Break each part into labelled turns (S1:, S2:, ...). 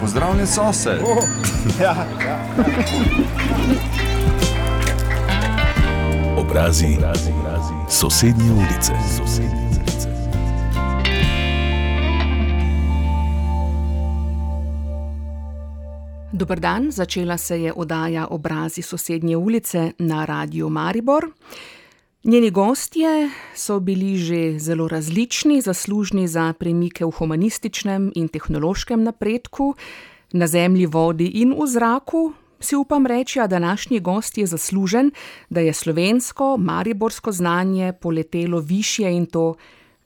S1: Pozdravljen sosed.
S2: Oh, ja, ja.
S3: Obrazi, obrazi, obrazi. sosednje ulice. Sosednje ulice.
S4: Dober dan, začela se je oddaja Obrazi sosednje ulice na Radiu Maribor. Njeni gostje so bili že zelo različni, zaslužni za premike v humanističnem in tehnološkem napredku, na zemlji, vodi in v zraku. Si upam reči, da današnji gost je zaslužen, da je slovensko, mariborsko znanje poletelo više in to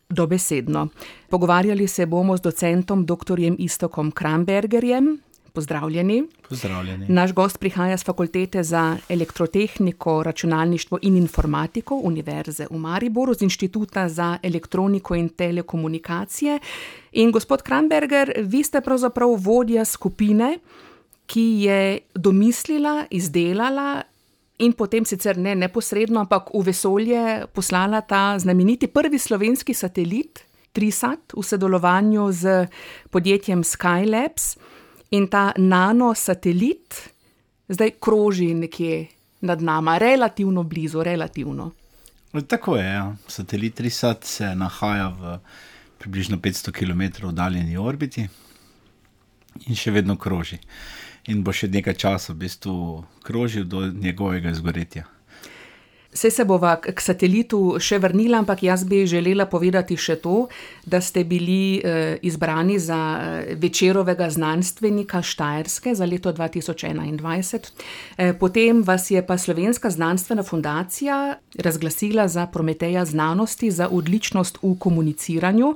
S4: dobesedno. Pogovarjali se bomo z docentom dr. Istokom Krambergerjem, Pozdravljeni.
S2: Pozdravljeni.
S4: Naš gost prihaja z fakultete za elektrotehniko, računalništvo in informatiko Univerze v Mariboru, z inštituta za elektroniko in telekomunikacije. In gospod Kranberger, vi ste pravzaprav vodja skupine, ki je domislila, izdelala. In potem sicer ne neposredno, ampak v vesolje poslala ta znameniti prvi slovenski satelit, Trisat, v sodelovanju z podjetjem Skylabs. In ta nanosatelit zdaj kroži nekje nad nami, relativno blizu, relativno.
S2: Tako je. Ja. Satelit Risat se nahaja v približno 500 km oddaljeni orbiti in še vedno kroži. In bo še nekaj časa v bistvu krožil do njegovega izgoretja.
S4: Vse se bova k satelitu še vrnila, ampak jaz bi želela povedati še to, da ste bili eh, izbrani za eh, večerovega znanstvenika Štajerske za leto 2021. Eh, potem vas je pa Slovenska znanstvena fundacija razglasila za Prometeja znanosti za odličnost v komuniciranju.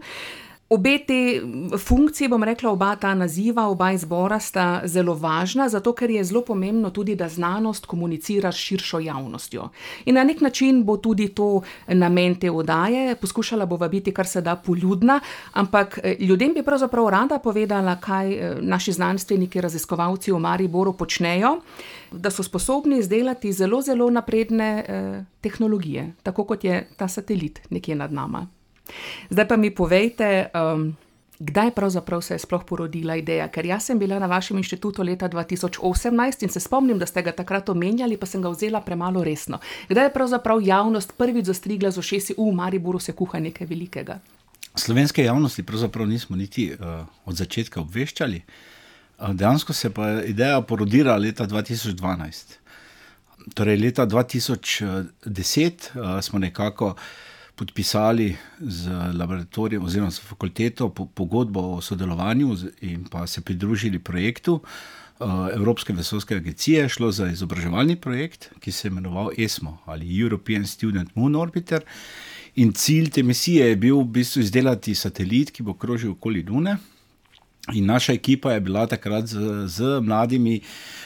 S4: Obe te funkcije, bom rekla, oba ta naziva, oba izbora sta zelo važna, zato ker je zelo pomembno tudi, da znanost komunicira s širšo javnostjo. In na nek način bo tudi to namen te oddaje. Poskušala bova biti kar se da poljudna, ampak eh, ljudem bi pravzaprav rada povedala, kaj eh, naši znanstveniki, raziskovalci v Mariboru počnejo, da so sposobni izdelati zelo, zelo napredne eh, tehnologije, tako kot je ta satelit nekje nad nami. Zdaj pa mi povejte, um, kdaj pravzaprav se je sploh porodila ideja? Ker jaz sem bila na vašem inštitutu leta 2018 in se spomnim, da ste ga takrat omenjali, pa sem ga vzela premalo resno. Kdaj je pravzaprav javnost prvič zastrigla z ošesi, v Mariboru se kuha nekaj velikega?
S2: Slovenske javnosti pravzaprav nismo niti uh, od začetka obveščali. Uh, dejansko se pa je ideja porodila leta 2012. Torej, leta 2010 uh, smo nekako podpisali z laboratorijem oziroma z fakulteto pogodbo o sodelovanju in pa se pridružili projektu eh, Evropske vesoljske agencije. Šlo za izobraževalni projekt, ki se je imenoval ESMO ali European Student Moon Orbiter. In cilj te misije je bil v bistvu izdelati satelit, ki bo krožil okoli Lune. In naša ekipa je bila takrat z, z mladimi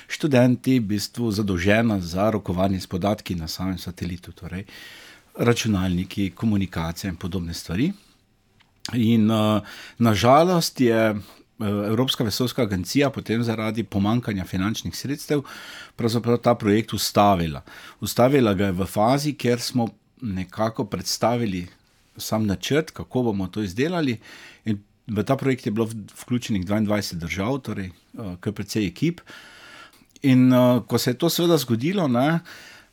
S2: študenti v bistvu zadolžena za rokovanje s podatki na samem satelitu. Torej, uh, računalniki, komunikacija in podobne stvari. In uh, nažalost je uh, Evropska vesoljska agencija potem zaradi pomankanja finančnih sredstev ta projekt ustavila. Ustavila ga je v fazi, kjer smo nekako predstavili sam načrt, kako bomo to izdelali. In v ta projekt je bilo vključenih 22 držav, torej kar precej ekip. In uh, ko se je to seveda zgodilo, ne, uh,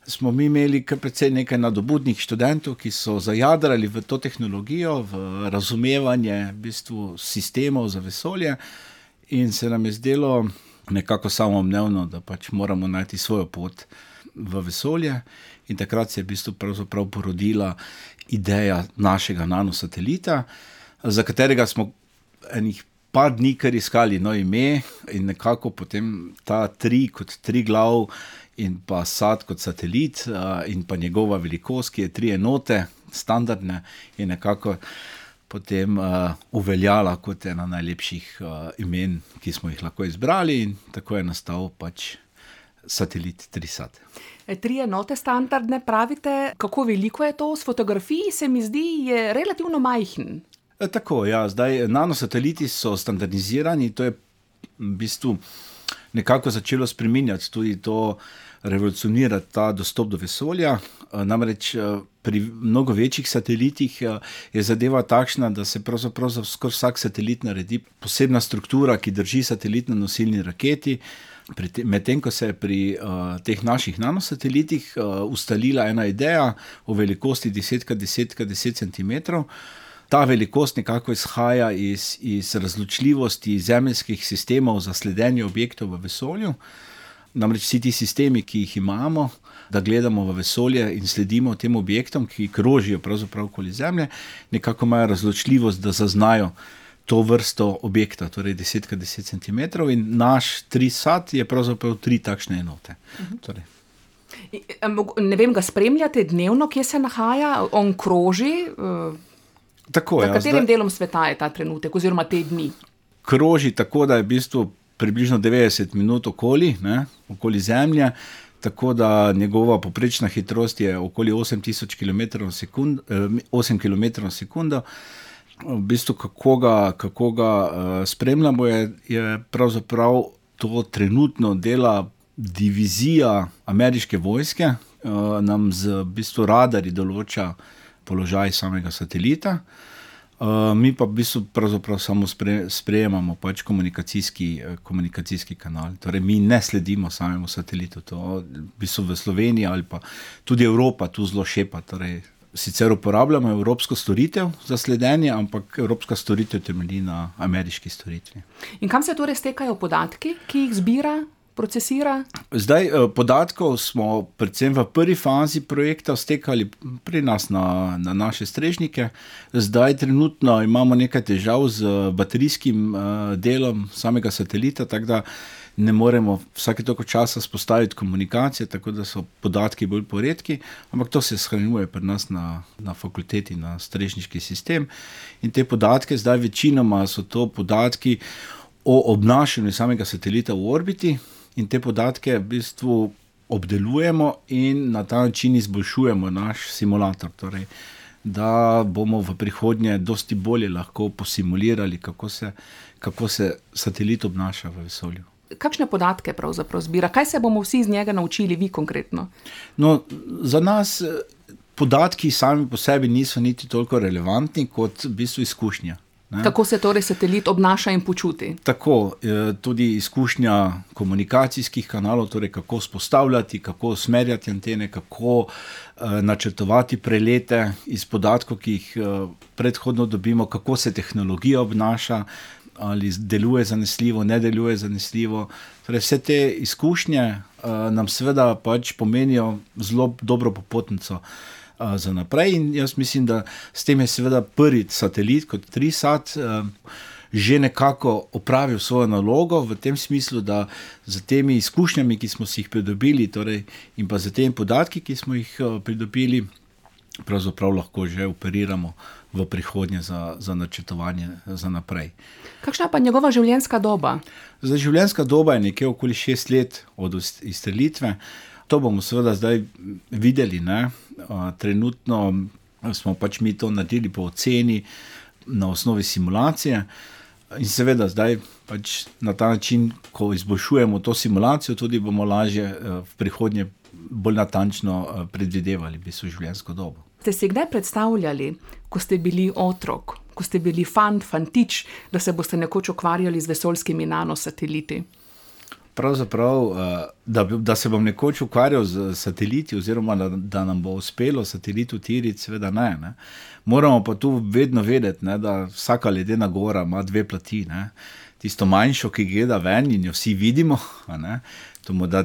S2: smo mi imeli kar precej nekaj nadobudnih študentov, ki so zajadrali v to tehnologijo, v razumevanje v bistvu, sistemov za vesolje, in se nam je zdelo nekako samoumevno, da pač moramo najti svojo pot v vesolje. In takrat se je v bistvu porodila ideja našega nanosatelita, za katerega smo enih. Pa dni, kar iskali no ime, in nekako potem ta tri, kot tri glav, in pa sad kot satelit, in pa njegova velikost, ki je tri enote, standardne, je nekako potem uh, uveljala kot ena najlepših uh, imen, ki smo jih lahko izbrali, in tako je nastal pač satelit Trisat.
S4: E, tri enote standardne, pravite, kako veliko je to? S fotografiji se mi zdi, je relativno majhen.
S2: E, tako, ja, zdaj nanosateliti so standardizirani, to je v bistvu nekako začelo spreminjati tudi to revolucionirati ta dostop do vesolja. Namreč pri mnogo večjih satelitih je zadeva takšna, da se pravzaprav za skoraj vsak satelit naredi posebna struktura, ki drži satelit na nosilni raketi. Medtem ko se je pri uh, teh naših nanosatelitih uh, ustalila ena ideja o velikosti 10x10x10 cm. Ta velikost nekako izhaja iz, iz razločljivosti zemeljskih sistemov za sledenje objektov v vesolju. Namreč vsi ti sistemi, ki jih imamo, da gledamo v vesolje in sledimo tem objektom, ki krožijo pravzaprav okoli Zemlje, nekako imajo razločljivost, da zaznajo to vrsto objekta, torej 10x10 cm, in naš trisat je pravzaprav tri takšne enote. Torej.
S4: Ne vem, ga spremljate dnevno, kje se nahaja, on kroži.
S2: Tako,
S4: Na
S2: ja,
S4: katerem
S2: zdaj,
S4: delom sveta je ta trenutek, oziroma te dni?
S2: kroži tako, da je v bistvu približno 90 minut okoli, ne, okoli Zemlje. Tako da njegova poprečna hitrost je okoli 8000 km na sekundo, eh, 8 km. V bistvu, kako ga, kako ga uh, spremljamo, je, je pravzaprav to trenutno dela divizija ameriške vojske, uh, nam z v bistvu radarji določa položaj samega satelita. Mi pa v bistvu pravzaprav samo spre, sprejemamo pač komunikacijski, eh, komunikacijski kanal. Torej, mi ne sledimo samemu satelitu. To v bistvu v Sloveniji ali pa tudi Evropa tu zelo šepa. Torej, sicer uporabljamo evropsko storitev za sledenje, ampak evropska storitev temelji na ameriški storitvi.
S4: In kam se torej stekajo podatki, ki jih zbira, procesira?
S2: Zdaj, eh, podatkov smo predvsem v prvi fazi projekta stekali pri nas na, na naše strežnike. Zdaj, trenutno imamo nekaj težav z baterijskim uh, delom samega satelita, tako da ne moremo vsake toliko časa spostaviti komunikacije, tako da so podatki bolj poredki, ampak to se shranjuje pri nas na, na fakulteti, na strežniški sistem. In te podatke, zdaj večinoma so to podatki o obnašanju samega satelita v orbiti, in te podatke v bistvu obdelujemo in na ta način izboljšujemo naš simulator. Torej, da bomo v prihodnje dosti bolje lahko posimulirali, kako se, kako se satelit obnaša v vesolju.
S4: Kakšne podatke pravzaprav zbira? Kaj se bomo vsi iz njega naučili, vi konkretno?
S2: No, za nas eh, podatki sami po sebi niso niti toliko relevantni, kot v bistvu izkušnja. Ne?
S4: Kako se torej satelit obnaša in počuti?
S2: Tako, eh, tudi izkušnja komunikacijskih kanalov, torej kako spostavljati, kako usmerjati antene, kako eh, načrtovati prelete iz podatkov, ki jih eh, predhodno dobimo, kako se tehnologija obnaša, ali deluje zanesljivo, ne deluje zanesljivo. Torej, vse te izkušnje nam seveda pač pomenijo zelo dobro popotnico za naprej. In jaz mislim, da s tem je seveda prvi satelit, kot Trisat, že nekako opravil svojo nalogo v tem smislu, da z temi izkušnjami, ki smo si jih pridobili, torej, in pa z temi podatki, ki smo jih pridobili, pravzaprav lahko že operiramo v prihodnje za, za načrtovanje za naprej.
S4: Kakšna pa je njegova življenjska doba?
S2: Zdaj, življenjska doba je nekje okoli šest let od izstrelitve. To bomo seveda zdaj videli. Ne? Trenutno smo pač mi to naredili po oceni na osnovi simulacije. In seveda, zdaj pač na ta način, ko izboljšujemo to simulacijo, tudi bomo lažje v prihodnje bolj natančno predvidevali bi življenjsko dobo.
S4: Ste si kdaj predstavljali, ko ste bili otrok, ko ste bili fant, fantič, da se boste nekoč ukvarjali z vesoljskimi nanosateliti?
S2: Pravzaprav, da, da se bom nekoč ukvarjal z sateliti, oziroma da, da nam bo uspelo satelit utiriti, seveda ne, ne. Moramo pa tu vedno vedeti, ne, da vsaka ledena gora ima dve plati. Ne. Tisto manjšo, ki gleda ven in jo vsi vidimo, to mu da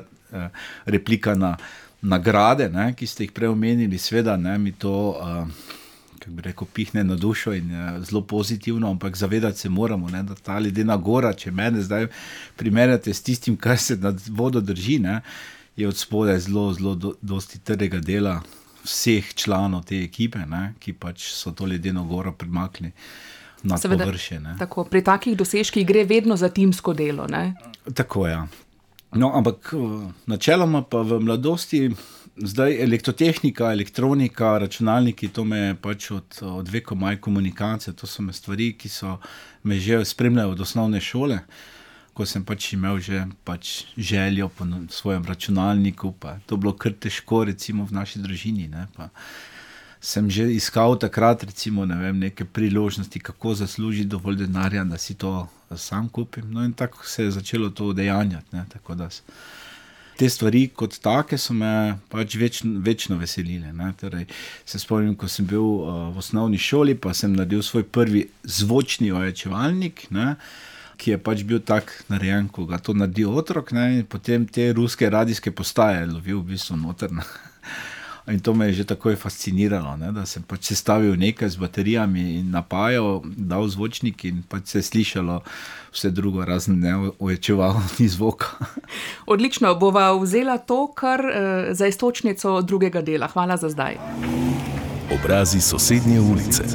S2: replika na nagrade, ne, ki ste jih prej omenili, seveda ne, mi to. Uh, Kako bi rekel, pihne na dušo in je zelo pozitivno, ampak zavedati se moramo, ne, da ta ledena gora, če me zdaj primerjate s tistim, kar se nad vodo drži, ne, je od spodaj zelo, zelo do, dosti trdega dela vseh članov te ekipe, ne, ki pač so to ledeno goro premaknili na površje.
S4: Tako, pri takih dosežkih gre vedno za timsko delo. Ne?
S2: Tako je. Ja. No, ampak načeloma pa v mladosti. Zdaj, elektrotehnika, elektronika, računalniki, to me je pač od, od veka moje komunikacije, to so me stvari, ki so me že spremljale od osnovne šole. ko sem pač imel že pač željo po svojem računalniku. To je bilo kar težko, recimo v naši družini. Ne, sem že iskal takrat recimo, ne vem, neke priložnosti, kako zaslužiti dovolj denarja, da si to sam kupim. No, in tako se je začelo to udejanjati. Te stvari, kot take, so me pač večno, večno veselile. Torej, se spomnim, ko sem bil uh, v osnovni šoli, pa sem naredil svoj prvi zvočni ojačevalnik. Ne? Ki je pač bil tako narejen, ko ga to naredi otrok, ne? in potem te ruske radijske postaje lovil v bistvu notrne. In to me je že takoj fasciniralo, ne? da sem pač sestavil nekaj z baterijami in napajal, dal zvočnik in pač se je slišalo vse drugo, razen ne oječeval ni zvoka.
S4: Odlično, bova vzela to, kar uh, za istočnico drugega dela. Hvala za zdaj.
S3: Obrazi sosednje ulice.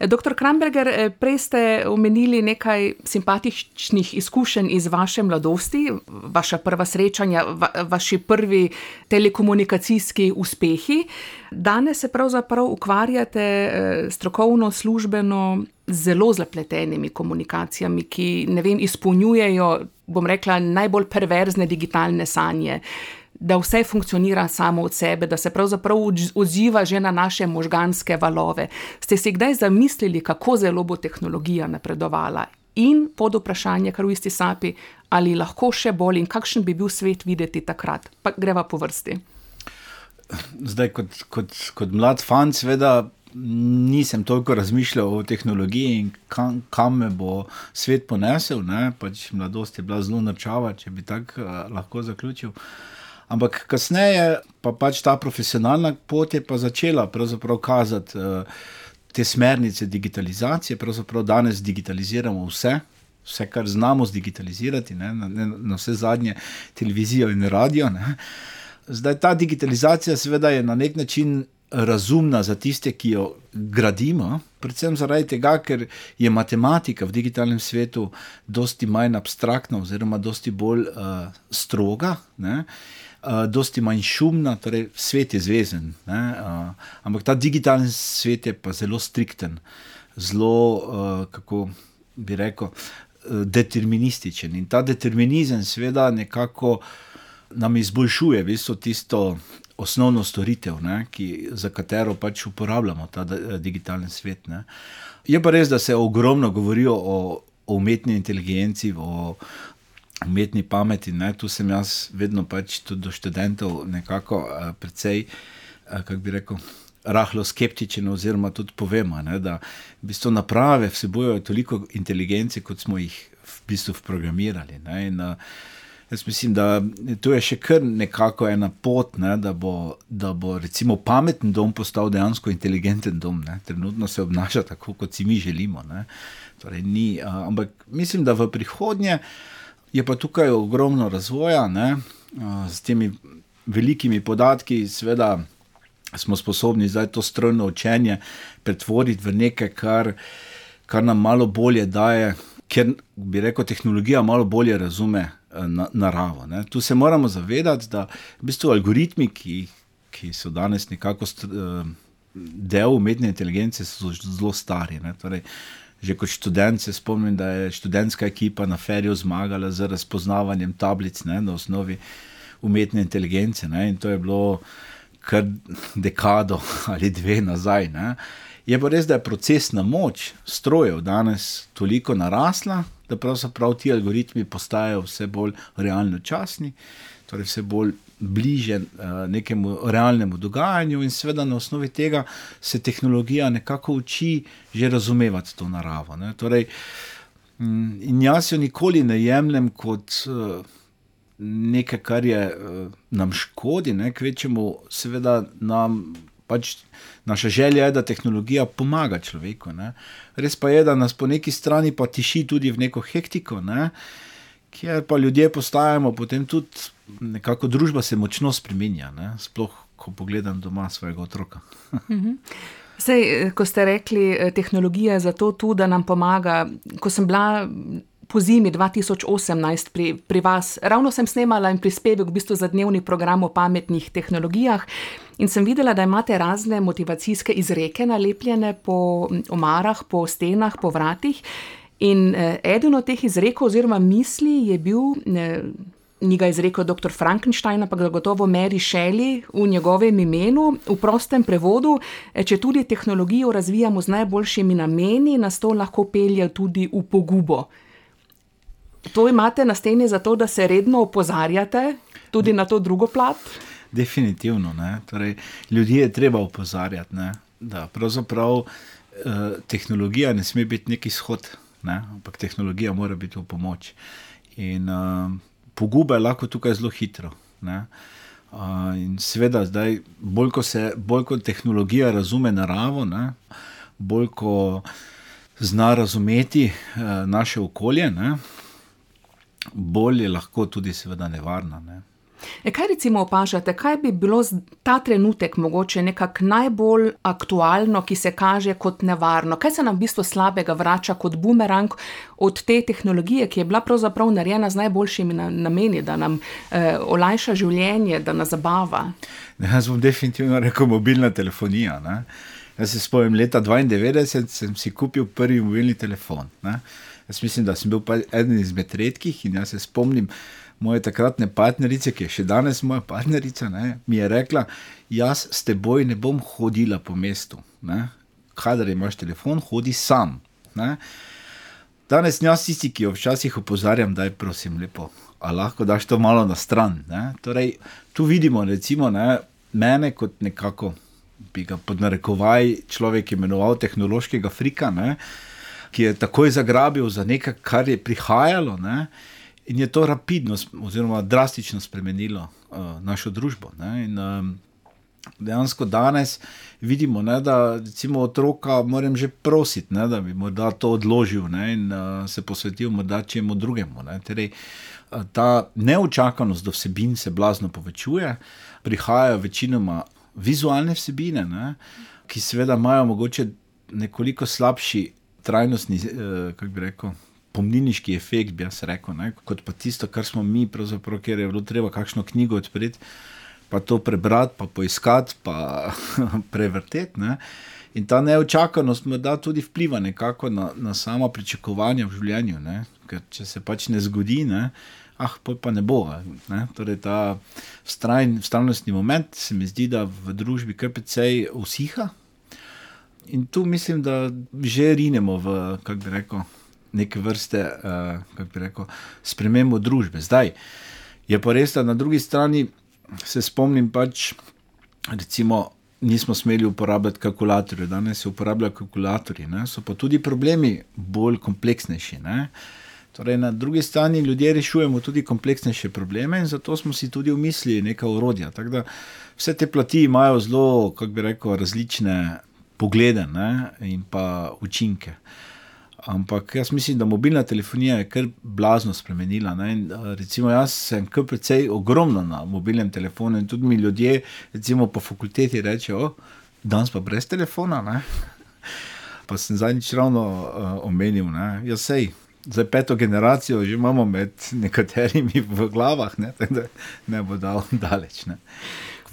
S4: Doktor Kramberger, eh, prej ste omenili nekaj simpatičnih izkušenj iz vaše mladosti, vaša prva srečanja, va, vaši prvi telekomunikacijski uspehi. Danes se pravzaprav ukvarjate eh, strokovno, službeno z zelo zapletenimi komunikacijami, ki ne vem, izpolnjujejo, bom rekla, najbolj perverzne digitalne sanje da vse funkcionira samo od sebe, da se pravzaprav odziva že na naše možganske valove. Ste si kdaj zamislili, kako zelo bo tehnologija napredovala? In pod vprašanje, kar v isti sapi, ali lahko še bolj in kakšen bi bil svet videti takrat? Pa greva po vrsti.
S2: Zdaj, kot, kot, kot mlad fan, seveda nisem toliko razmišljal o tehnologiji in kam, kam me bo svet ponesel. Pač mladost je bila zelo načava, če bi tako uh, lahko zaključil. Uh, Ampak kasneje pa pač ta profesionalna pot je pa začela kazati uh, te smernice digitalizacije. Pravzaprav danes digitaliziramo vse, vse, kar znamo zdigitalizirati, ne, na, na vse zadnje televizijo in radio. Ne. Zdaj ta digitalizacija, seveda, je na nek način razumna za tiste, ki jo gradimo, predvsem zaradi tega, ker je matematika v digitalnem svetu dosti manj abstraktna, oziroma dosti bolj uh, stroga. Ne uh, dosti manj šumna, torej svet je zvezen. Uh, ampak ta digitalni svet je pa zelo strikten, zelo, uh, kako bi rekel, uh, determinističen. In ta determinizem, seveda, nekako nam izboljšuje bistvo tisto. Osnovno storitev, ne, ki, za katero pač uporabljamo ta digitalni svet. Ne. Je pa res, da se ogromno govori o, o umetni inteligenci, o, umetni pameti. Ne? Tu sem jaz vedno pač tudi do študentov nekako uh, precej, uh, kako bi rekel. Rahlo skeptičen, oziroma tudi povemo, ne, da v bistvu naprave vsebujejo toliko inteligence, kot smo jih v bistvu programirali. Ne, in, uh, jaz mislim, da tu je še kar nekako ena pot, ne, da, bo, da bo recimo pameten dom postal dejansko inteligenten dom. Ne. Trenutno se obnaša tako, kot si mi želimo. Torej, ni, uh, ampak mislim, da v prihodnje. Je pa tukaj ogromno razvoja, ne, z temi velikimi podatki, seveda smo sposobni zdaj to strojno učenje pretvoriti v nekaj, kar, kar nam malo bolje daje, ker bi rekel, tehnologija malo bolje razume na, naravo. Ne. Tu se moramo zavedati, da v bistvu algoritmi, ki, ki so danes nekako del umetne inteligence, so zelo stari. Ne. Torej, Že kot študent se spomnim, da je študentska ekipa na feriju zmagala z razpoznavanjem tablic ne, na osnovi umetne inteligence. Ne, in to je bilo kar dekado ali dve nazaj. Ne. Je pa res, da je procesna moč strojev danes toliko narasla, da pravzaprav ti algoritmi postajajo vse bolj realno časni, torej vse bolj bliže uh, nekemu realnemu dogajanju, in seveda na osnovi tega se tehnologija nekako uči že razumevati to naravo. Torej, mm, in jaz jo nikoli ne jemljem kot uh, nekaj, kar je uh, nam škodi, ne kvečemu, seveda nam. Pač naša želja je, da tehnologija pomaga človeku. Ne. Res pa je, da nas po neki strani pa tiši tudi v neko hektiko, ne, kjer pa ljudje postajamo potem tudi nekako družba se močno spremenja, ne? sploh ko pogledam doma svojega otroka.
S4: Sej, eh, ko ste rekli, eh, tehnologija je zato tu, da nam pomaga. Ko sem bila po zimi 2018 pri, pri vas, ravno sem snemala in prispevek v bistvu za dnevni program o pametnih tehnologijah. In sem videla, da imate razne motivacijske izreke nalepljene po omarah, po stenah, po vratih. In eh, eden od teh izrekov oziroma misli je bil, ni ga izrekel dr. Frankenstein, ampak zagotovo Mary Shelley v njegovem imenu, v prostem prevodu, eh, če tudi tehnologijo razvijamo z najboljšimi nameni, nas to lahko pelje tudi v pogubo. To imate na steni zato, da se redno opozarjate tudi na to drugo plat?
S2: Definitivno. Torej, ljudi je treba opozarjati, ne? da pravzaprav eh, tehnologija ne sme biti neki izhod, ne? ampak tehnologija mora biti v pomoč. In eh, poguba je lahko tukaj zelo hitro. Ne? Uh, in seveda, zdaj, bolj ko se bolj ko tehnologija razume naravo, ne, bolj ko zna razumeti uh, naše okolje, ne, bolj je lahko tudi, seveda, nevarna. Ne.
S4: E kaj recimo opažate, kaj bi bilo ta trenutek mogoče nekako najbolj aktualno, ki se kaže kot nevarno? Kaj se nam v bistvu slabega vrača kot bumerang od te tehnologije, ki je bila pravzaprav narejena z najboljšimi nameni, da nam eh, olajša življenje, da nas zabava?
S2: Ne, jaz bom definitivno rekel mobilna telefonija. Ne? Jaz se spomnim, leta 92 sem si kupil prvi mobilni telefon. Ne? Jaz mislim, da sem bil eden izmed redkih in jaz se spomnim moje takratne partnerice, ki je še danes moja partnerica, ne, mi je rekla, jaz s teboj ne bom hodila po mestu. Kadar imaš telefon, hodi sam. Ne. Danes jaz tisti, ki jo včasih opozarjam, da je prosim lepo. A lahko daš to malo na stran. Torej, tu vidimo, recimo, ne, mene kot nekako, bi ga podnarekovaj človek imenoval tehnološkega frika, ne, ki je takoj zagrabil za nekaj, kar je prihajalo. Ne, In je to rapidno, oziroma drastično spremenilo uh, našo družbo. In, um, dejansko danes vidimo, ne, da recimo otroka moram že prositi, ne, da bi morda to odložil ne, in uh, se posvetil morda čemu drugemu. Ne. Torej, uh, ta neočakanost do vsebin se blazno povečuje, prihajajo večinoma vizualne vsebine, ne, ki seveda imajo mogoče nekoliko slabši trajnostni, uh, kako bi rekel pomnilniški efekt, bi jaz rekel, ne? kot pa tisto, kar smo mi, ker je bilo treba kakšno knjigo odpreti, pa to prebrati, pa poiskati, pa prevrteti. Ne? In ta neočakanost da tudi vpliva nekako na, na sama pričakovanja v življenju. Ne? Ker če se pač ne zgodi, ne? ah, pa ne bo. Ne? Torej, ta vztrajnostni moment se mi zdi, da v družbi kar precej usiha. In tu mislim, da že rinemo v, kako bi rekel, neke vrste, uh, kako bi rekel, spremembo družbe. Zdaj je pa res, da na drugi strani se spomnim, pač, recimo, nismo smeli uporabljati kalkulatorjev, danes se uporabljajo kalkulatorji, ne? so pa tudi problemi bolj kompleksnejši. Ne? Torej, na drugi strani ljudje rešujemo tudi kompleksnejše probleme in zato smo si tudi umislili neka urodja. Vse te plati imajo zelo, kako bi rekel, različne poglede ne? in pa učinke. Uh, Ampak jaz mislim, da mobilna telefonija je kar blazno spremenila. In, recimo, jaz sem kar precej ogromno na mobilnem telefonu in tudi mi ljudje, recimo po fakulteti, rečejo, danes pa brez telefona. Ne? Pa sem zadnjič ravno uh, omenil, da ja, je za peto generacijo že imamo med nekaterimi v glavah, ne, da ne bo dal daleč. Ne.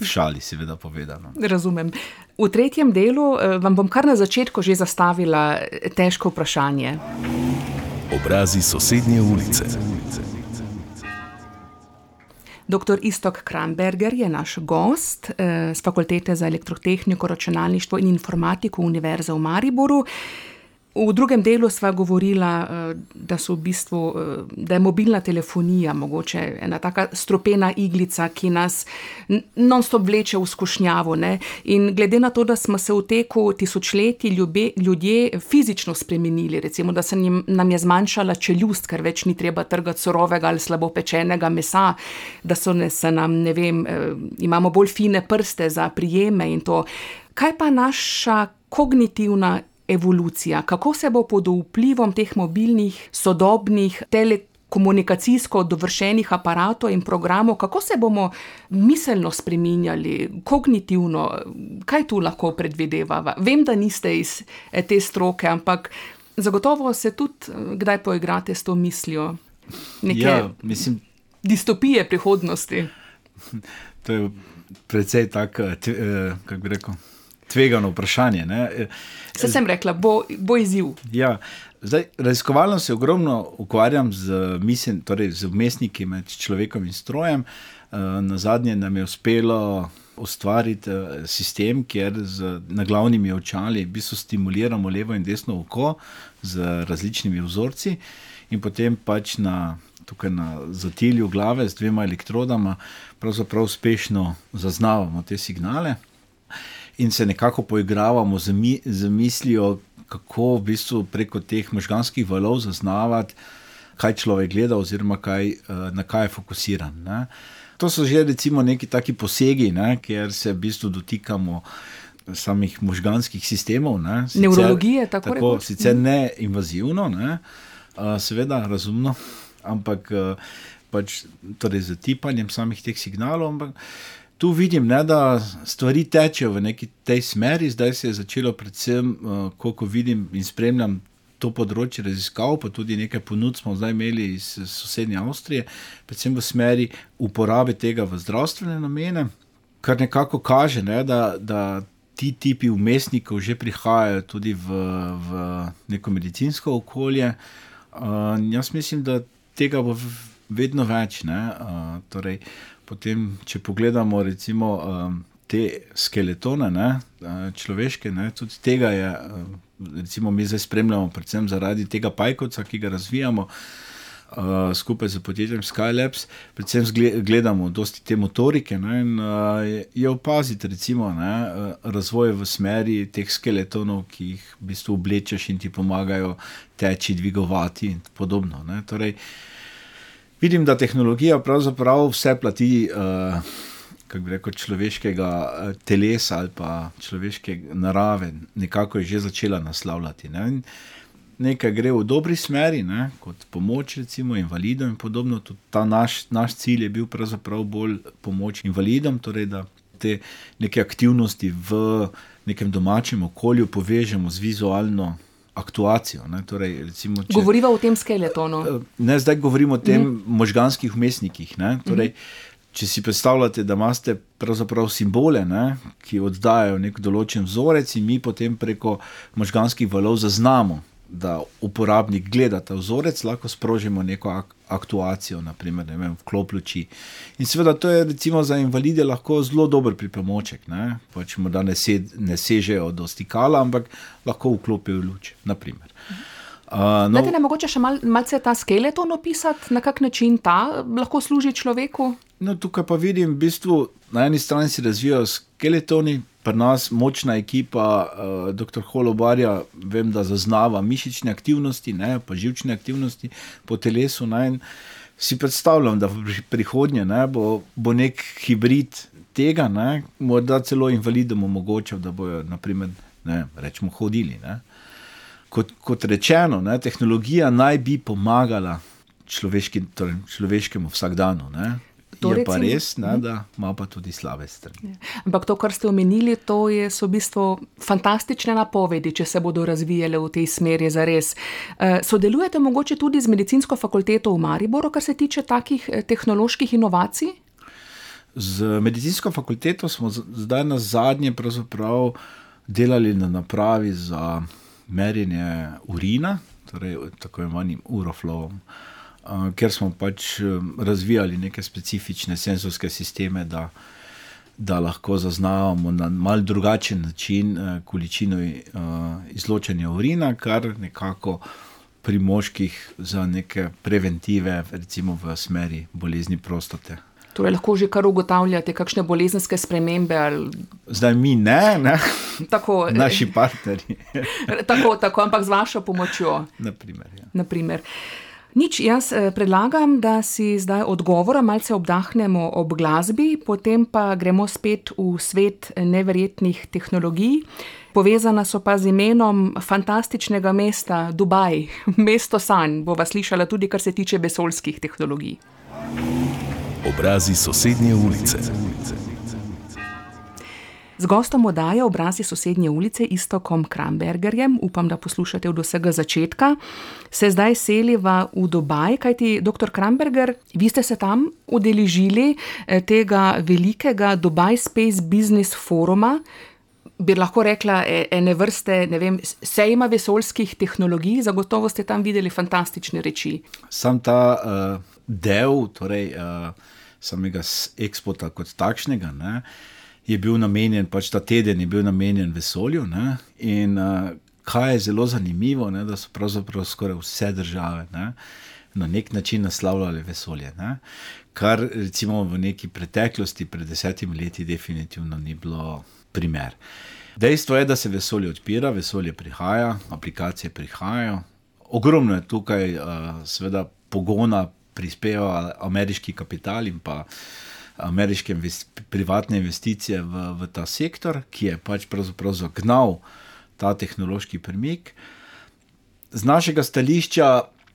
S2: V šali, seveda, povedano.
S4: Razumem. V tretjem delu eh, vam bom kar na začetku že zastavila eh, težko vprašanje.
S3: Obrazi sosednje ulice.
S4: Dr. Istok Kramberger je naš gost z eh, Fakultete za elektrotehniko, računalništvo in informatiko Univerze v Mariboru. V drugem delu sva govorila, eh, da, v bistvu, eh, da je mobilna telefonija mogoče ena taka stropena iglica, ki nas non-stop vleče v skušnjavo. Ne? In glede na to, da smo se v teku tisočletij ljube, ljudje fizično spremenili, recimo, da se nam je zmanjšala čeljust, ker več ni treba trgati surovega ali slabo pečenega mesa, da so ne, se nam, ne vem, eh, imamo bolj fine prste za prijeme in to. Kaj pa naša kognitivna evolucija, kako se bo pod vplivom teh mobilnih, sodobnih, telekomunikacijsko dovršenih aparatov in programov, kako se bomo miselno spremenjali, kognitivno, kaj tu lahko predvidevava. Vem, da niste iz eh, te stroke, ampak zagotovo se tudi eh, kdaj poigrate s to mislijo.
S2: Ja, mislim.
S4: Distopije prihodnosti.
S2: To je precej tako, eh, kako bi rekel tvegano vprašanje. Ne.
S4: Se sem rekla, bo, bo izziv.
S2: Ja, zdaj, raziskovalno se ogromno ukvarjam z, mislim, torej z umestniki med človekom in strojem. Eh, Na zadnje nam je uspelo ustvariti eh, sistem, kjer z naglavnimi očali v bistvu stimuliramo levo in desno oko z različnimi vzorci, in potem pač na, tukaj na zatilju glave z dvema elektrodama pravzaprav uspešno zaznavamo te signale in se nekako poigravamo z, mi, z mislijo, kako v bistvu preko teh možganskih valov zaznavati, kaj človek gleda, oziroma kaj, eh, na kaj je fokusiran. Ne. To so že recimo neki taki posegi, ne, kjer se v bistvu dotikamo samih možganskih sistemov. Ne. Sicer,
S4: Nevrologije, tako
S2: tako
S4: rekoč.
S2: Sicer ne invazivno, ne, seveda razumno, ampak a, pač, torej z tipanjem samih teh signalov. Ampak tu vidim, ne, da stvari tečejo v neki tej smeri. Zdaj se je začelo, predvsem, a, koliko vidim in spremljam. To področje raziskav, pa tudi nekaj ponudb smo zdaj imeli iz sosednje Avstrije, predvsem v smeri uporabe tega v zdravstvene namene, kar nekako kaže, ne, da, da ti tipi umestnikov že prihajajo tudi v, v neko medicinsko okolje. Uh, jaz mislim, da tega bo vedno več. Uh, torej, potem, če pogledamo recimo um, te skeletone, ne, uh, človeške, ne, tudi tega je, uh, recimo mi zdaj spremljamo, predvsem zaradi tega pajkovca, ki ga razvijamo. Uh, skupaj z podjetjem Skylabs, predvsem gledamo dosti te motorike ne, in uh, je- opaziti recimo, ne, uh, razvoj v smeri teh skeletonov, ki jih v bistvu oblečeš in ti pomagajo teči, dvigovati in podobno. Ne. Torej, vidim, da tehnologija pravzaprav vse plati. Uh, Kako bi rekel, človeškega eh, telesa ali pa človeške narave, nekako je že začela naslavljati. Ne? In Nekaj gre v dobri smeri, ne? kot pomoč, recimo invalidom in podobno. Tudi ta naš, naš cilj je bil pravzaprav bolj pomoč invalidom, torej da te neke aktivnosti v nekem domačem okolju povežemo z vizualno aktuacijo. Ne? Torej, recimo, če,
S4: Govoriva o tem skeletonu.
S2: Eh, Ne, zdaj govorimo o tem mm. možganskih umestnikih. Ne? Torej, če si predstavljate, da imate pravzaprav simbole, ne? ki oddajajo nek določen vzorec, in mi potem preko možganskih valov zaznamo, da uporabnik gleda ta vzorec, lahko sprožimo neko ak aktuacijo, naprimer ne vem, vklop luči. In seveda to je recimo za invalide lahko zelo dober pripomoček. Ne? Pač morda ne, se, ne sežejo do stikala, ampak lahko vklopijo luč. naprimer. Uh,
S4: No. Dajte nam mogoče še mal, malce ta skeleton opisati, na kak način ta lahko služi človeku.
S2: No, tukaj pa vidim, v bistvu, na eni strani se razvijajo skeletoni, pri nas močna ekipa, uh, dr. Holobarja, vem, da zaznava mišične aktivnosti, ne, pa živčne aktivnosti po telesu. Ne, si predstavljam, da v pri- prihodnje ne, bo, bo nek hibrid tega, ne, morda celo invalidom omogočal, da bojo, naprimer, ne, rečemo, hodili. Ne. Kot, kot rečeno, ne, tehnologija naj bi pomagala človeški, torej človeškemu vsakdanu. Ne.
S4: To
S2: Je pa
S4: recimo-
S2: res, ne, da ima pa tudi slabe strani.
S4: Ampak to, kar ste omenili, to je, so v bistvu fantastične napovedi, če se bodo razvijale v tej smeri za res. Sodelujete mogoče tudi z medicinsko fakulteto v Mariboru, kar se tiče takih eh, tehnoloških inovacij?
S2: Z medicinsko fakulteto smo zdaj na zadnje delali na napravi za merjenje urina, torej tako imenovanim uroflowom, a, ker smo pač razvijali neke specifične senzorske sisteme, da, da lahko zaznavamo na mal drugačen način eh, količino eh, izločanja urina, kar nekako pri moških za neke preventive, recimo v smeri bolezni prostate.
S4: Torej, lahko že kar ugotavljate, kakšne bolezenske spremembe. Ali,
S2: Zdaj mi ne, ne?
S4: tako,
S2: naši partnerji.
S4: tako, tako, ampak z vašo pomočjo.
S2: Naprimer, ja.
S4: Naprimer. Nič, jaz eh, predlagam, da si zdaj odgovora malce obdahnemo ob glasbi, potem pa gremo spet v svet neverjetnih tehnologij. Povezana so pa z imenom fantastičnega mesta Dubaj, mesto sanj. Bova slišala tudi, kar se tiče vesoljskih tehnologij.
S3: Obrazi sosednje ulice.
S4: Z gostom oddaje obrazi sosednje ulice Istokom Krambergerjem, upam, da poslušate od vsega začetka, se zdaj seliva v Dubaj, kajti dr. Kramberger, vi ste se tam udeležili eh, tega velikega Dubai Space Business Foruma. bi lahko rekla, e, ene vrste, ne vem, sejma vesoljskih tehnologij, zagotovo ste tam videli fantastične reči.
S2: Sam ta uh, del, torej uh, samega ekspota kot takšnega, ne, je bil namenjen, pač ta teden je bil namenjen vesolju. Ne, in uh, kaj je zelo zanimivo, ne, da so pravzaprav skoraj vse države ne, na nek način naslavljale vesolje. Ne, kar recimo v neki preteklosti, pred desetimi leti, definitivno ni bilo primer. Dejstvo je, da se vesolje odpira, vesolje prihaja, aplikacije prihajajo. Ogromno je tukaj, uh, seveda, pogona prispeva ameriški kapital in pa ameriške invest privatne investicije v, v ta sektor, ki je pač pravzaprav zagnal ta tehnološki premik. Z našega stališča,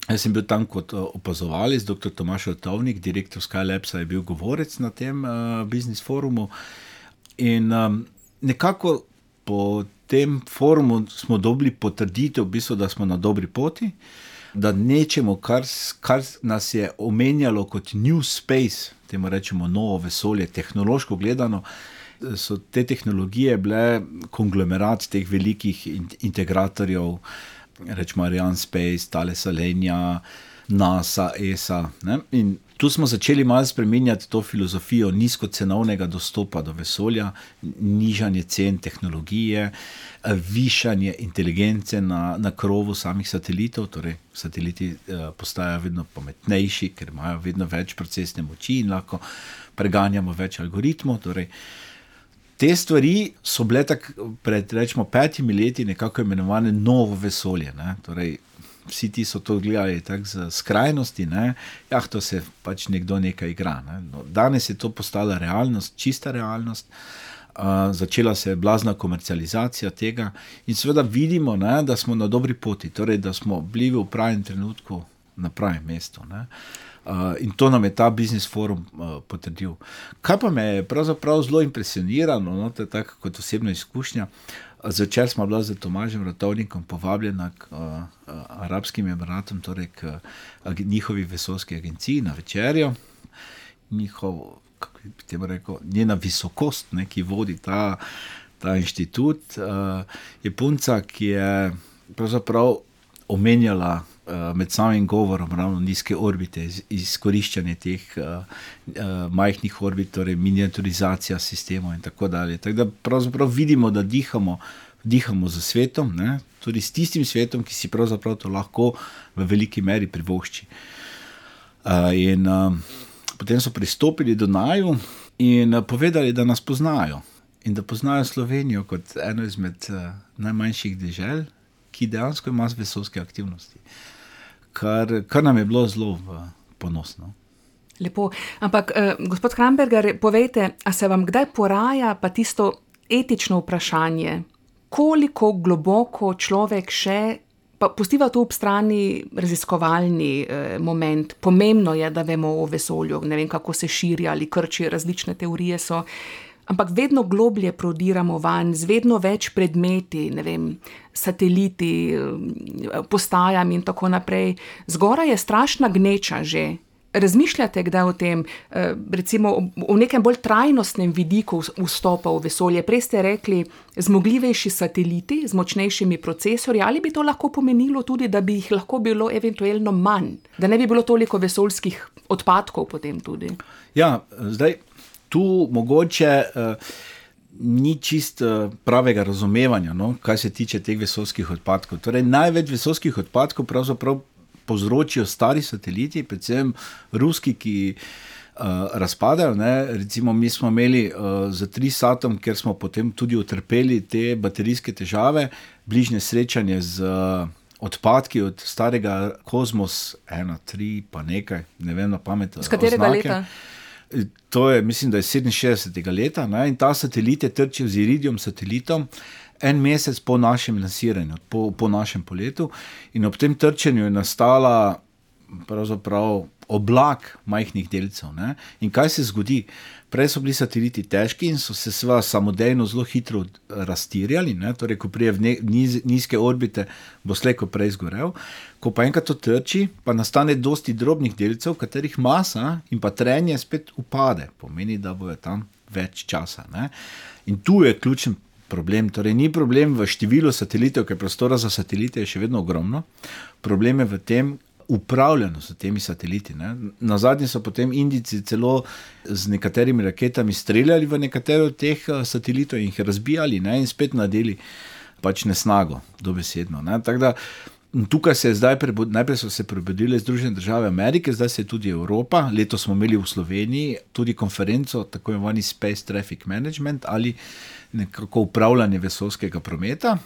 S2: jaz sem bil tam kot opazovalec, dr. Tomaš Otovnik, direktor Skylabsa, je bil govorec na tem uh, biznis forumu. In um, nekako po tem forumu smo dobili potrditev, v bistvu, da smo na dobri poti, da nečemu, kar, kar nas je omenjalo kot New Space, temu rečemo novo vesolje, tehnološko gledano. So te tehnologije bile konglomerat teh velikih integratorjev, rečemo Ariane Space, Thales Alenia, NASA, ESA. Ne? In tu smo začeli malo spremenjati to filozofijo nizkocenovnega dostopa do vesolja, nižanje cen tehnologije, višanje inteligence na, na krovu samih satelitov. Torej, sateliti eh, postajajo vedno pametnejši, ker imajo vedno več procesne moči in lahko preganjamo več algoritmov. Torej, Te stvari so bile tako pred rečemo, petimi leti nekako imenovane novo vesolje. Torej, vsi ti so to gledali tako z skrajnosti, da ja, to se pač nekdo nekaj igra. Ne. No, danes je to postala realnost, čista realnost. Uh, začela se je blazna komercializacija tega, in seveda vidimo, ne, da smo na dobri poti, torej da smo bili v pravem trenutku na pravem mestu. Uh, in to nam je ta biznis forum uh, potrdil. Kar pa me je pravzaprav zelo impresioniralo, no, tako kot osebna izkušnja. Uh, Zvečer smo bili z Tomažem Rotovnikom povabljeni k uh, Arabskim Emiratom, torej k uh, njihovi vesoljski agenciji na večerjo. Njihov, kako bi temu rekel, njena visokost, ne, ki vodi ta, ta inštitut, uh, je punca, ki je pravzaprav omenjala med samim govorom ravno nizke orbite, iz, izkoriščanje teh uh, uh, majhnih orbit, torej miniaturizacija sistemov in tako dalje. Tako da pravzaprav vidimo, da dihamo, dihamo z svetom, ne? tudi s tistim svetom, ki si pravzaprav to lahko v veliki meri privošči. Uh, in uh, potem so pristopili do Naju in uh, povedali, da nas poznajo. In da poznajo Slovenijo kot eno izmed uh, najmanjših dežel, ki dejansko ima vesoljske aktivnosti. Kar, kar nam je bilo zelo uh, ponosno.
S4: Lepo. Ampak, eh, gospod Kramberger, povejte, a se vam kdaj poraja pa tisto etično vprašanje, koliko globoko človek še, pa pustiva tu ob strani raziskovalni eh, moment, pomembno je, da vemo o vesolju, ne vem, kako se širi ali krči, različne teorije so ampak vedno globlje prodiramo van, z vedno več predmeti, ne vem, sateliti, postajami in tako naprej. Zgoraj je strašna gneča že. Razmišljate kdaj o tem, eh, recimo o nekem bolj trajnostnem vidiku vstopa v vesolje? Prej ste rekli, zmogljivejši sateliti z močnejšimi procesorji, ali bi to lahko pomenilo tudi, da bi jih lahko bilo eventualno manj, da ne bi bilo toliko vesoljskih odpadkov potem tudi?
S2: Ja, zdaj tu mogoče uh, ni čist uh, pravega razumevanja, no, kaj se tiče teh vesoljskih odpadkov. Torej, največ vesoljskih odpadkov pravzaprav povzročijo stari sateliti, predvsem ruski, ki. Uh, razpadajo. Ne? Recimo, mi smo imeli uh, za tri satom, ker smo potem tudi utrpeli te baterijske težave, bližnje srečanje z uh, odpadki od starega Kosmos 1, 3, pa nekaj, ne vem na pamet.
S4: Z katerega oznake. leta?
S2: To je, mislim, da je 67. leta ne? in ta satelit je trčil z Iridium satelitom. En mesec po našem lansiranju, po, po našem poletu, in ob tem trčenju je nastala oblak majhnih delcev. Ne? In kaj se zgodi? Prej so bili sateliti težki in so se sva samodejno zelo hitro raztirjali, ne? torej, ko prije v niz, nizke orbite, bo slejko prej zgorel. Ko pa enkrat to trči, pa nastane dosti drobnih delcev, katerih masa in pa trenje spet upade, pomeni, da bojo tam več časa. Ne? In tu je ključen problem. Torej, ni problem v številu satelitev, ker prostora za satelite je še vedno ogromno. Problem je v tem, upravljanje s temi sateliti. Ne. Na zadnje so potem Indijci celo z nekaterimi raketami streljali v nekatere od teh eh, satelitov in jih razbijali ne, in spet nadeli pač nesnago, dobesedno. Ne. Da, tukaj se je zdaj, najprej so se prebudile Združene države Amerike, zdaj se je tudi Evropa. Leto smo imeli v Sloveniji tudi konferenco, tako imenovani Space Traffic Management ali nekako upravljanje vesolskega prometa.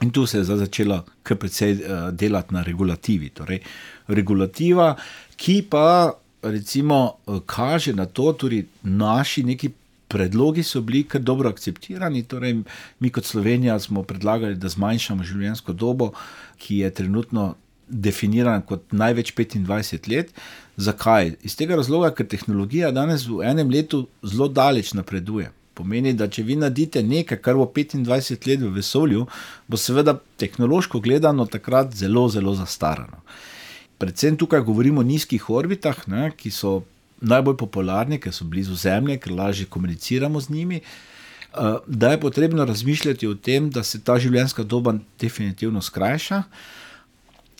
S2: In tu se je začelo kar precej uh, delati na regulativi. Torej, regulativa, ki pa recimo uh, kaže na to, tudi naši neki predlogi so bili kar dobro akceptirani. Torej, mi kot Slovenija smo predlagali, da zmanjšamo življenjsko dobo, ki je trenutno definirana kot največ 25 let. Zakaj? Iz tega razloga, ker tehnologija danes v enem letu zelo daleč napreduje pomeni, da če vi naredite nekaj, kar bo 25 let v vesolju, bo seveda tehnološko gledano takrat zelo, zelo zastarano. Predvsem tukaj govorimo o nizkih orbitah, ne, ki so najbolj popularni, ker so blizu Zemlje, ker lažje komuniciramo z njimi. Eh, da je potrebno razmišljati o tem, da se ta življenjska doba definitivno skrajša.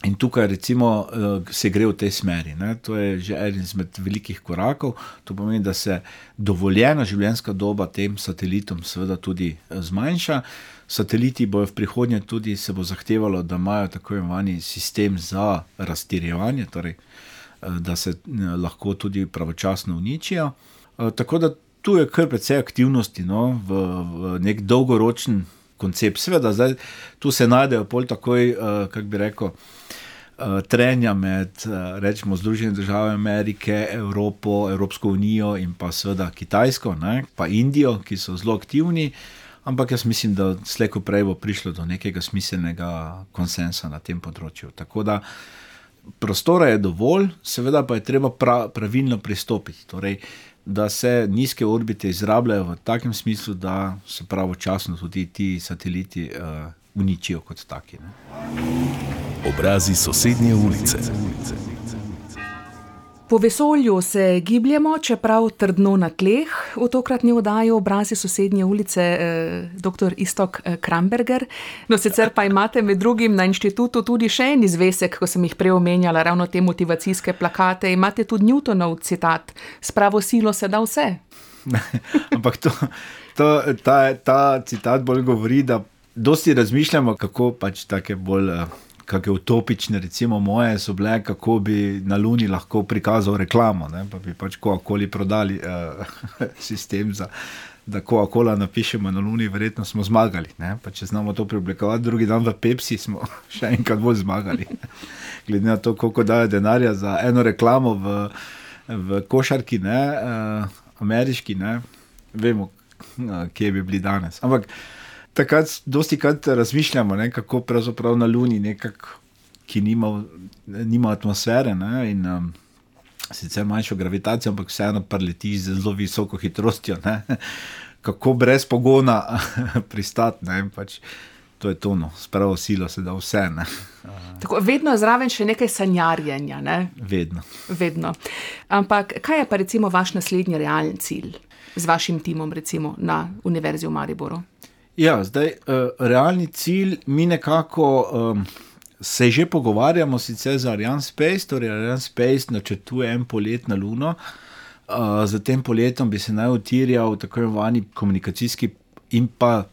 S2: In tukaj, recimo, eh, se gre v tej smeri. Ne? To je že eden izmed velikih korakov. To pomeni, da se dovoljena življenjska doba tem satelitom, seveda, tudi eh, zmanjša. Sateliti bojo v prihodnje tudi se bo zahtevalo, da imajo tako imenovani sistem za raztirjevanje, torej, eh, da se lahko tudi pravočasno uničijo. Tako da tu je kar precej aktivnosti no? v, v nek dolgoročen koncept. Seveda, zdaj, tu se najdejo pol takoj, kako bi rekel uh, trenja med uh, rečemo, Združenimi državami Amerike, Evropo, Evropsko unijo in pa seveda Kitajsko, ne, pa Indijo, ki so zelo aktivni. Ampak jaz mislim, da slejko prej bo prišlo do nekega smiselnega konsensa na tem področju. Tako da prostora je dovolj, seveda pa je treba pra, pravilno pristopiti. Torej, da se nizke orbite izrabljajo v takem smislu, da se pravočasno tudi ti sateliti uh, uničijo kot taki. Ne.
S3: Obrazi sosednje ulice.
S4: Po vesolju se gibljemo, čeprav trdno na tleh. V tokratni oddaji obrazi sosednje ulice eh, dr. Istok eh, Kramberger. No, sicer pa imate med drugim na inštitutu tudi še en izvesek, ko sem jih prej omenjala, ravno te motivacijske plakate. Imate tudi Newtonov citat: S pravo silo se da vse.
S2: Ampak to, to, ta, ta citat bolj govori, da dosti razmišljamo, kako pač take bolj. Uh, kakšne utopične, recimo moje, so bile, kako bi na Luni lahko prikazal reklamo, ne? pa bi pač Coca-Cola prodali uh, sistem za. Da, ko akola napišemo na Luni, verjetno smo zmagali. Če znamo to preoblikovati, drugi dan v Pepsi smo še enkrat bolj zmagali. Glede na to, koliko dajo denarja za eno reklamo v, v košarki, ne, uh, ameriški, ne, vemo, uh, kje bi bili danes. Ampak uh, takrat dosti krat razmišljamo, ne, kako pravzaprav na Luni, nekak, ki nima, nima atmosfere ne, in um, sicer manjšo gravitacijo, ampak vseeno preleti z zelo visoko hitrostjo. Ne, kako brez pogona pristati. Pač, to je tono, spravo silo se da vse.
S4: Tako, vedno je zraven še nekaj sanjarjenja. Ne?
S2: Vedno.
S4: vedno. Ampak kaj je pa recimo vaš naslednji realen cilj z vašim timom recimo, na Univerzi v Mariboru?
S2: Ja, zdaj, uh, realni cilj, mi nekako um, se že pogovarjamo za Ariane Space, torej Ariane Space načrtuje en polet na Luno. Uh, za tem poletom bi se naj utirjal tako imenovani komunikacijski in pa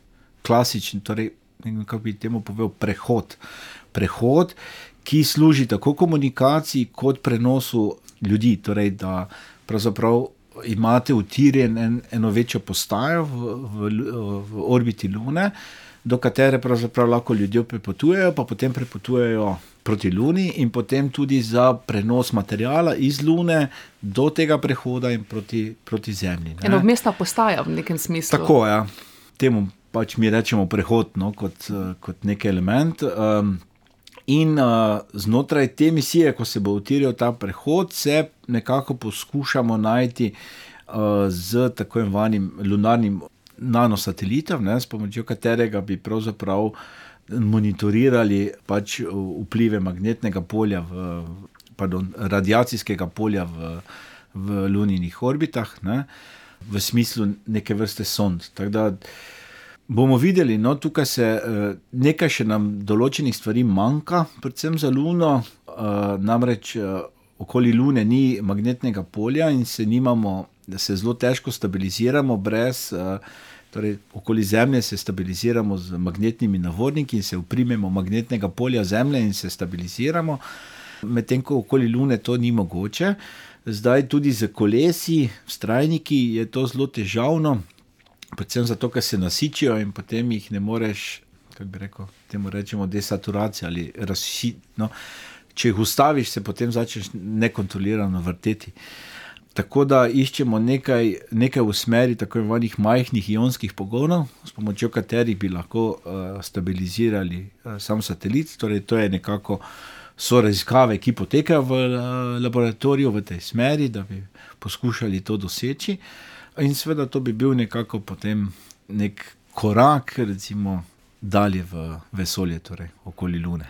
S2: klasični, torej, kako bi temu povedal, prehod. Prehod, ki služi tako komunikaciji kot prenosu ljudi, torej da pravzaprav imate utirjen en, eno večjo postajo v, v, v orbiti Lune, do katere pravzaprav lahko ljudje prepotujejo, pa potem prepotujejo proti Luni in potem tudi za prenos materijala iz Lune do tega prehoda in proti, proti Zemlji. Ne?
S4: Eno mesta postaja v nekem smislu.
S2: Tako je, ja. temu pač mi rečemo prehod no, kot, kot nek element. Um, In uh, znotraj te misije, ko se bo utiril ta prehod, se nekako poskušamo najti uh, z tako imenovanim lunarnim nanosatelitom, ne, s pomočjo katerega bi pravzaprav monitorirali pač vplive magnetnega polja, v, pardon, radiacijskega polja v, v luninih orbitah, ne, v smislu neke vrste sond. Bomo videli, no, tukaj se uh, nekaj še nam določenih stvari manjka, predvsem za Luno. Uh, namreč uh, okoli Lune ni magnetnega polja in se nimamo, se zelo težko stabiliziramo brez. Torej, okoli Zemlje se stabiliziramo z magnetnimi navorniki in se uprimemo magnetnega polja Zemlje in se stabiliziramo, medtem ko okoli Lune to ni mogoče. Zdaj tudi z kolesi, strajniki je to zelo težavno, predvsem zato, ker se nasičijo in potem jih ne moreš, kako bi rekel, temu rečemo desaturacija ali razširiti. No, če jih ustaviš, se potem začneš nekontrolirano vrteti. Tako da iščemo nekaj, nekaj v smeri tako imenovanih majhnih ionskih pogonov, s pomočjo katerih bi lahko uh, stabilizirali uh, sam satelit. Torej, to je nekako so raziskave, ki potekajo v uh, laboratoriju v tej smeri, da bi poskušali to doseči. In seveda to bi bil nekako potem nek korak, recimo, dalje v vesolje, torej okoli Lune.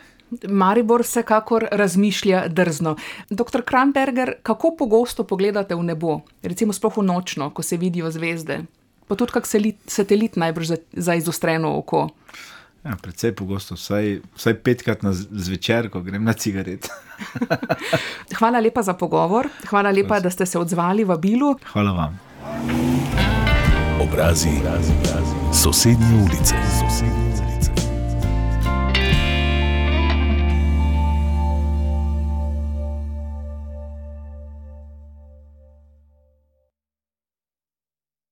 S4: Maribor vsekakor razmišlja drzno. Doktor Kramberger, kako pogosto pogledate v nebo, recimo sploh v nočno, ko se vidijo zvezde? Pa tudi kak satelit najbrž za, za izostreno oko.
S2: Ja, predvsej pogosto, vsaj, vsaj petkrat na zvečer, ko grem na cigaret.
S4: hvala lepa za pogovor, hvala lepa, da ste se odzvali v Bilu.
S2: Hvala vam.
S3: Obrazi, obrazi, obrazi. sosednje ulice. Sosednje.